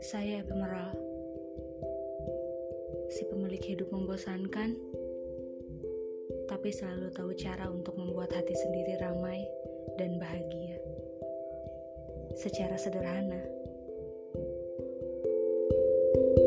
Saya ephemeral. Si pemilik hidup membosankan, tapi selalu tahu cara untuk membuat hati sendiri ramai dan bahagia. Secara sederhana. thank you